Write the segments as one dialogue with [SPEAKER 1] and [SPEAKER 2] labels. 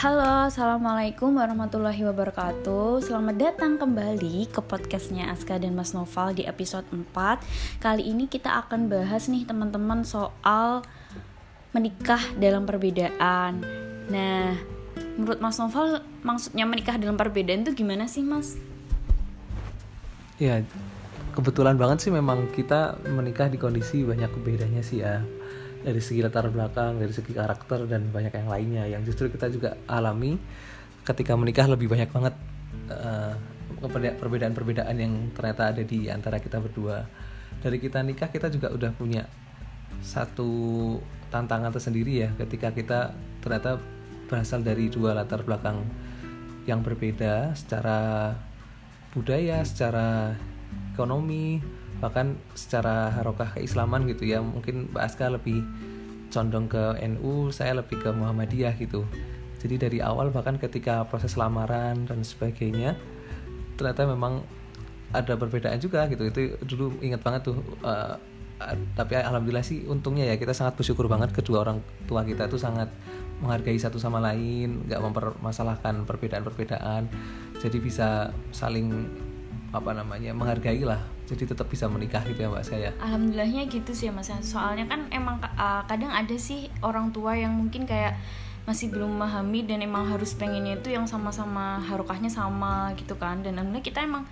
[SPEAKER 1] Halo, Assalamualaikum warahmatullahi wabarakatuh. Selamat datang kembali ke podcastnya Aska dan Mas Noval di episode 4 Kali ini kita akan bahas nih teman-teman soal menikah dalam perbedaan. Nah, menurut Mas Noval maksudnya menikah dalam perbedaan itu gimana sih Mas?
[SPEAKER 2] Ya, kebetulan banget sih memang kita menikah di kondisi banyak bedanya sih ya dari segi latar belakang, dari segi karakter dan banyak yang lainnya yang justru kita juga alami ketika menikah lebih banyak banget uh, perbedaan-perbedaan yang ternyata ada di antara kita berdua. Dari kita nikah kita juga udah punya satu tantangan tersendiri ya ketika kita ternyata berasal dari dua latar belakang yang berbeda secara budaya, secara ekonomi, bahkan secara harokah keislaman gitu ya mungkin Mbak Aska lebih condong ke NU saya lebih ke Muhammadiyah gitu. Jadi dari awal bahkan ketika proses lamaran dan sebagainya ternyata memang ada perbedaan juga gitu. Itu dulu ingat banget tuh uh, tapi alhamdulillah sih untungnya ya kita sangat bersyukur banget kedua orang tua kita tuh sangat menghargai satu sama lain nggak mempermasalahkan perbedaan-perbedaan. Jadi bisa saling apa namanya menghargai lah jadi tetap bisa menikah gitu ya mbak saya.
[SPEAKER 1] Alhamdulillahnya gitu sih ya mas soalnya kan emang uh, kadang ada sih orang tua yang mungkin kayak masih belum memahami dan emang harus pengennya itu yang sama-sama harokahnya sama gitu kan. Dan alhamdulillah kita emang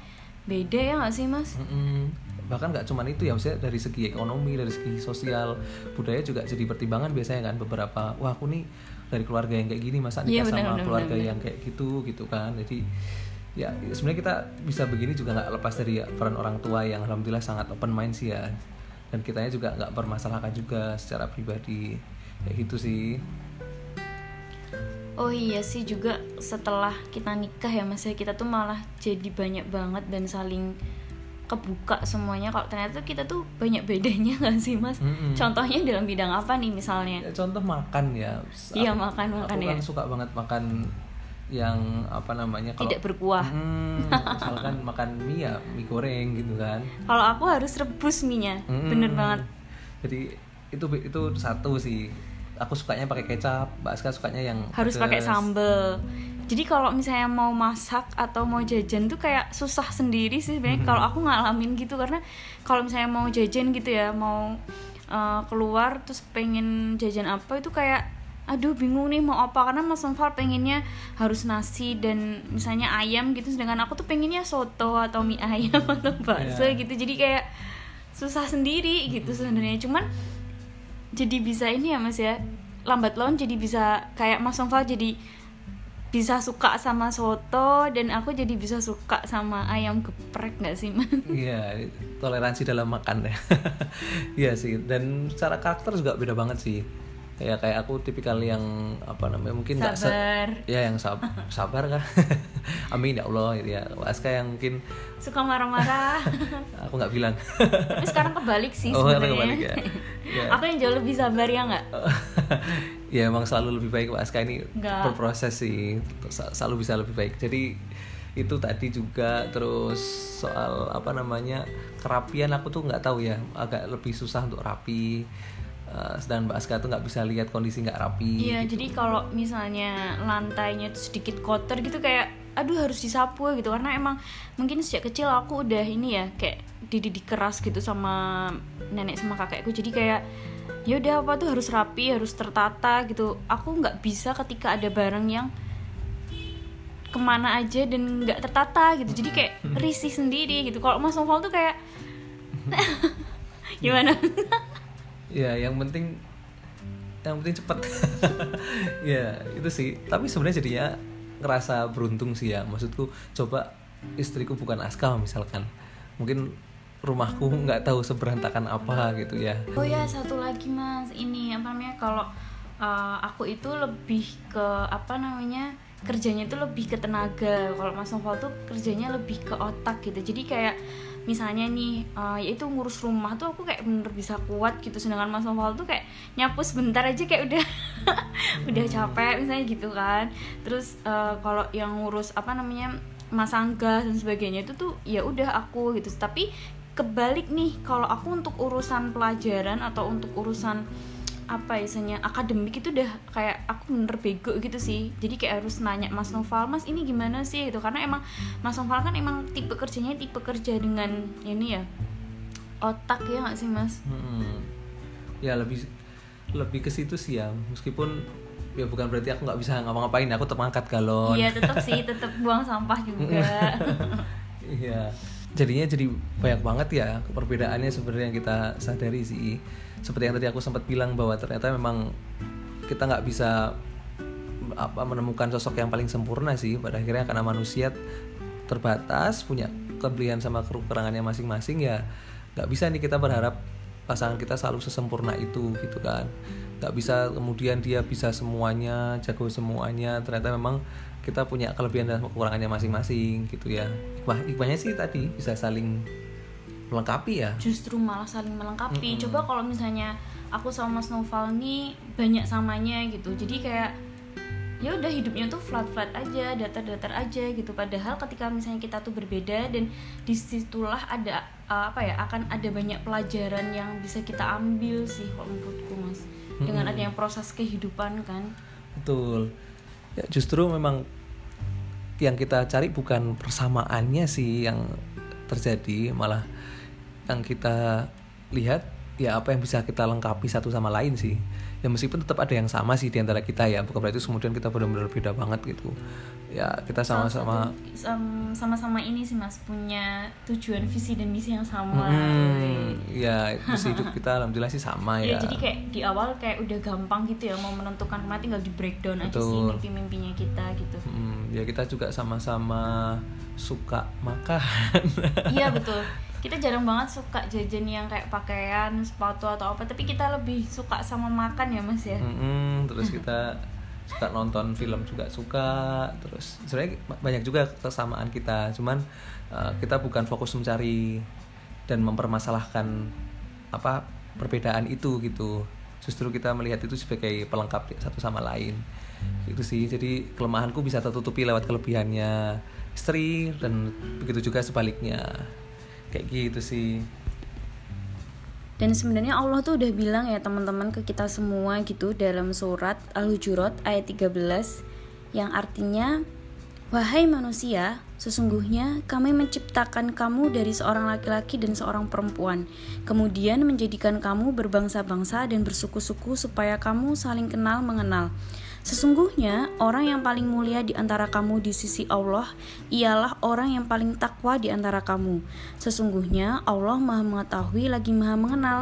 [SPEAKER 1] beda ya nggak sih mas? Mm -mm.
[SPEAKER 2] bahkan nggak cuma itu ya maksudnya dari segi ekonomi dari segi sosial budaya juga jadi pertimbangan biasanya kan beberapa wah aku nih dari keluarga yang kayak gini masa nikah ya, bener, sama bener, keluarga bener, yang kayak gitu gitu kan. Jadi ya sebenarnya kita bisa begini juga nggak lepas dari peran orang tua yang alhamdulillah sangat open mind sih ya. Dan kitanya juga nggak bermasalahkan juga secara pribadi. Kayak gitu sih.
[SPEAKER 1] Oh iya sih juga setelah kita nikah ya mas ya kita tuh malah jadi banyak banget dan saling kebuka semuanya. Kalau ternyata kita tuh banyak bedanya kan sih mas? Mm -hmm. contohnya dalam bidang apa nih misalnya?
[SPEAKER 2] Ya, contoh makan ya.
[SPEAKER 1] Iya makan makan
[SPEAKER 2] aku
[SPEAKER 1] ya.
[SPEAKER 2] kan suka banget makan yang apa namanya
[SPEAKER 1] kalau tidak berkuah.
[SPEAKER 2] Hmm, misalkan makan mie ya mie goreng gitu kan.
[SPEAKER 1] Kalau aku harus rebus mie nya hmm, bener banget.
[SPEAKER 2] Jadi itu itu satu sih. Aku sukanya pakai kecap mbak Aska sukanya yang
[SPEAKER 1] harus pakai sambel jadi kalau misalnya mau masak atau mau jajan tuh kayak susah sendiri sih sebenarnya. Hmm. kalau aku ngalamin gitu karena kalau misalnya mau jajan gitu ya mau uh, keluar terus pengen jajan apa itu kayak aduh bingung nih mau apa karena Mas Noval pengennya harus nasi dan misalnya ayam gitu sedangkan aku tuh pengennya soto atau mie ayam atau bakso yeah. gitu. Jadi kayak susah sendiri gitu sebenarnya. Cuman jadi bisa ini ya Mas ya lambat laun jadi bisa kayak Mas Noval jadi bisa suka sama soto dan aku jadi bisa suka sama ayam geprek nggak sih mas?
[SPEAKER 2] Iya toleransi dalam makan ya, iya sih dan secara karakter juga beda banget sih ya kayak aku tipikal yang apa namanya mungkin
[SPEAKER 1] sabar.
[SPEAKER 2] Ya yang sab sabar kan. Amin ya allah gitu ya. Aska yang mungkin
[SPEAKER 1] suka marah-marah.
[SPEAKER 2] Aku nggak bilang.
[SPEAKER 1] Tapi sekarang kebalik sih oh, sebenarnya. ya. ya. aku yang jauh lebih sabar ya nggak?
[SPEAKER 2] Ya emang selalu lebih baik Aska ini Enggak. berproses sih. Selalu bisa lebih baik. Jadi itu tadi juga terus soal apa namanya kerapian aku tuh nggak tahu ya. Agak lebih susah untuk rapi uh, sedangkan Mbak Aska tuh nggak bisa lihat kondisi nggak rapi.
[SPEAKER 1] Iya, gitu. jadi kalau misalnya lantainya tuh sedikit kotor gitu kayak aduh harus disapu gitu. Karena emang mungkin sejak kecil aku udah ini ya kayak dididik keras gitu sama nenek sama kakekku. Jadi kayak ya udah apa tuh harus rapi harus tertata gitu. Aku nggak bisa ketika ada barang yang ke mana aja dan nggak tertata gitu. Jadi kayak risih sendiri gitu. Kalau Mas Noval tuh kayak gimana
[SPEAKER 2] ya yang penting yang penting cepet ya itu sih. Tapi sebenarnya jadinya ngerasa beruntung sih ya. Maksudku coba istriku bukan Aska misalkan. Mungkin rumahku nggak tahu seberantakan apa gitu ya.
[SPEAKER 1] Oh ya satu lagi mas. Ini apa namanya kalau uh, aku itu lebih ke apa namanya kerjanya itu lebih ke tenaga. Kalau Mas Noval tuh kerjanya lebih ke otak gitu. Jadi kayak misalnya nih uh, ya itu ngurus rumah tuh aku kayak bener bisa kuat gitu. Sedangkan Mas Noval tuh kayak nyapu sebentar aja kayak udah udah hmm. capek misalnya gitu kan. Terus uh, kalau yang ngurus apa namanya masang gas dan sebagainya itu tuh ya udah aku gitu. Tapi kebalik nih kalau aku untuk urusan pelajaran atau untuk urusan apa isanya akademik itu udah kayak aku bener bego gitu sih jadi kayak harus nanya Mas Noval Mas ini gimana sih gitu karena emang Mas Noval kan emang tipe kerjanya tipe kerja dengan ini ya otak ya nggak sih Mas
[SPEAKER 2] Hmm. Ya lebih lebih ke situ sih ya. Meskipun ya bukan berarti aku nggak bisa ngapa-ngapain. Aku tetap angkat galon.
[SPEAKER 1] iya tetap sih tetap buang sampah juga
[SPEAKER 2] Iya. Jadinya jadi banyak banget ya perbedaannya sebenarnya yang kita sadari sih. Seperti yang tadi aku sempat bilang bahwa ternyata memang kita nggak bisa apa menemukan sosok yang paling sempurna sih pada akhirnya karena manusia terbatas punya kelebihan sama kekurangannya masing-masing ya nggak bisa nih kita berharap pasangan kita selalu sesempurna itu gitu kan nggak bisa kemudian dia bisa semuanya jago semuanya. Ternyata memang kita punya kelebihan dan kekurangannya masing-masing gitu ya. Hikmah hikmahnya sih tadi bisa saling melengkapi ya.
[SPEAKER 1] Justru malah saling melengkapi.
[SPEAKER 2] Mm-mm.
[SPEAKER 1] coba kalau misalnya aku sama Mas Noval nih banyak samanya gitu. Jadi kayak ya udah hidupnya tuh flat flat aja datar datar aja gitu. Padahal ketika misalnya kita tuh berbeda dan di situlah ada uh, apa ya akan ada banyak pelajaran yang bisa kita ambil sih kalau menurutku mas dengan adanya proses kehidupan kan
[SPEAKER 2] Betul. Ya justru memang yang kita cari bukan persamaannya sih yang terjadi, malah yang kita lihat ya apa yang bisa kita lengkapi satu sama lain sih. Ya meskipun tetap ada yang sama sih di antara kita ya, bukan berarti kemudian kita benar-benar beda banget gitu. Ya kita sama-sama
[SPEAKER 1] sama-sama ini sih mas punya tujuan visi dan misi yang sama
[SPEAKER 2] Hmm, ya itu hidup kita alhamdulillah sih sama
[SPEAKER 1] Ya,
[SPEAKER 2] ya.
[SPEAKER 1] jadi kayak di awal kayak udah gampang gitu ya mau menentukan ke mana tinggal di breakdown aja sih
[SPEAKER 2] Betul.
[SPEAKER 1] mimpi-mimpinya kita gitu.
[SPEAKER 2] Hmm, ya kita juga sama-sama suka makan.
[SPEAKER 1] Iya betul. Kita jarang banget suka jajan yang kayak pakaian, sepatu atau apa, tapi kita lebih suka sama makan ya Mas ya.
[SPEAKER 2] Mm-mm, terus kita suka nonton film juga suka terus sebenarnya banyak juga kesamaan kita cuman uh, kita bukan fokus mencari dan mempermasalahkan apa perbedaan itu gitu. Justru kita melihat itu sebagai pelengkap satu sama lain. Itu sih jadi kelemahanku bisa tertutupi lewat kelebihannya istri dan begitu juga sebaliknya kayak gitu sih
[SPEAKER 1] Dan sebenarnya Allah tuh udah bilang ya teman-teman ke kita semua gitu dalam surat Al-Hujurat ayat 13 yang artinya Wahai manusia, sesungguhnya kami menciptakan kamu dari seorang laki-laki dan seorang perempuan, kemudian menjadikan kamu berbangsa-bangsa dan bersuku-suku supaya kamu saling kenal mengenal. Sesungguhnya orang yang paling mulia di antara kamu di sisi Allah ialah orang yang paling takwa di antara kamu. Sesungguhnya Allah Maha Mengetahui lagi Maha Mengenal.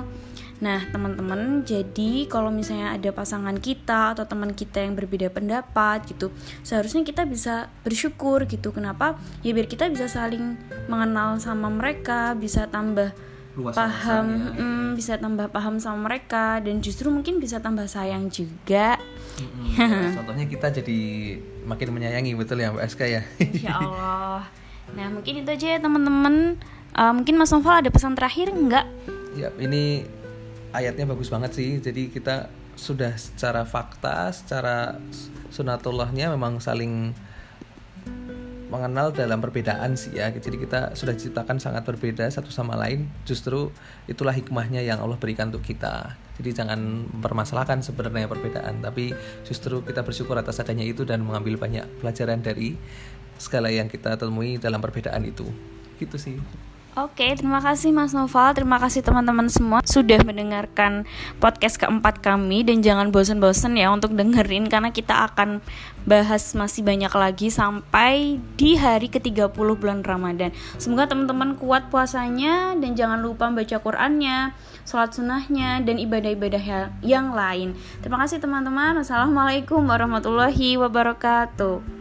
[SPEAKER 1] Nah, teman-teman, jadi kalau misalnya ada pasangan kita atau teman kita yang berbeda pendapat gitu, seharusnya kita bisa bersyukur gitu. Kenapa? Ya biar kita bisa saling mengenal sama mereka, bisa tambah
[SPEAKER 2] Luas
[SPEAKER 1] paham,
[SPEAKER 2] wawasannya.
[SPEAKER 1] mm, bisa tambah paham sama mereka dan justru mungkin bisa tambah sayang juga.
[SPEAKER 2] Mm-mm, ya, contohnya kita jadi makin menyayangi betul ya Mbak SK ya
[SPEAKER 1] Insya Allah. Nah, mungkin itu aja ya teman-teman. Uh, mungkin Mas Noval ada pesan terakhir enggak?
[SPEAKER 2] Ya, ini ayatnya bagus banget sih. Jadi kita sudah secara fakta, secara sunatullahnya memang saling mengenal dalam perbedaan sih ya. Jadi kita sudah diciptakan sangat berbeda satu sama lain. Justru itulah hikmahnya yang Allah berikan untuk kita. Jadi jangan mempermasalahkan sebenarnya perbedaan, tapi justru kita bersyukur atas adanya itu dan mengambil banyak pelajaran dari segala yang kita temui dalam perbedaan itu. Gitu sih.
[SPEAKER 1] Oke, terima kasih Mas Noval, terima kasih teman-teman semua sudah mendengarkan podcast keempat kami dan jangan bosan-bosan ya untuk dengerin karena kita akan bahas masih banyak lagi sampai di hari ke-30 bulan Ramadan. Semoga teman-teman kuat puasanya dan jangan lupa baca Qur'annya, sholat sunnahnya dan ibadah-ibadah ya- yang lain. Terima kasih teman-teman. Wassalamualaikum warahmatullahi wabarakatuh.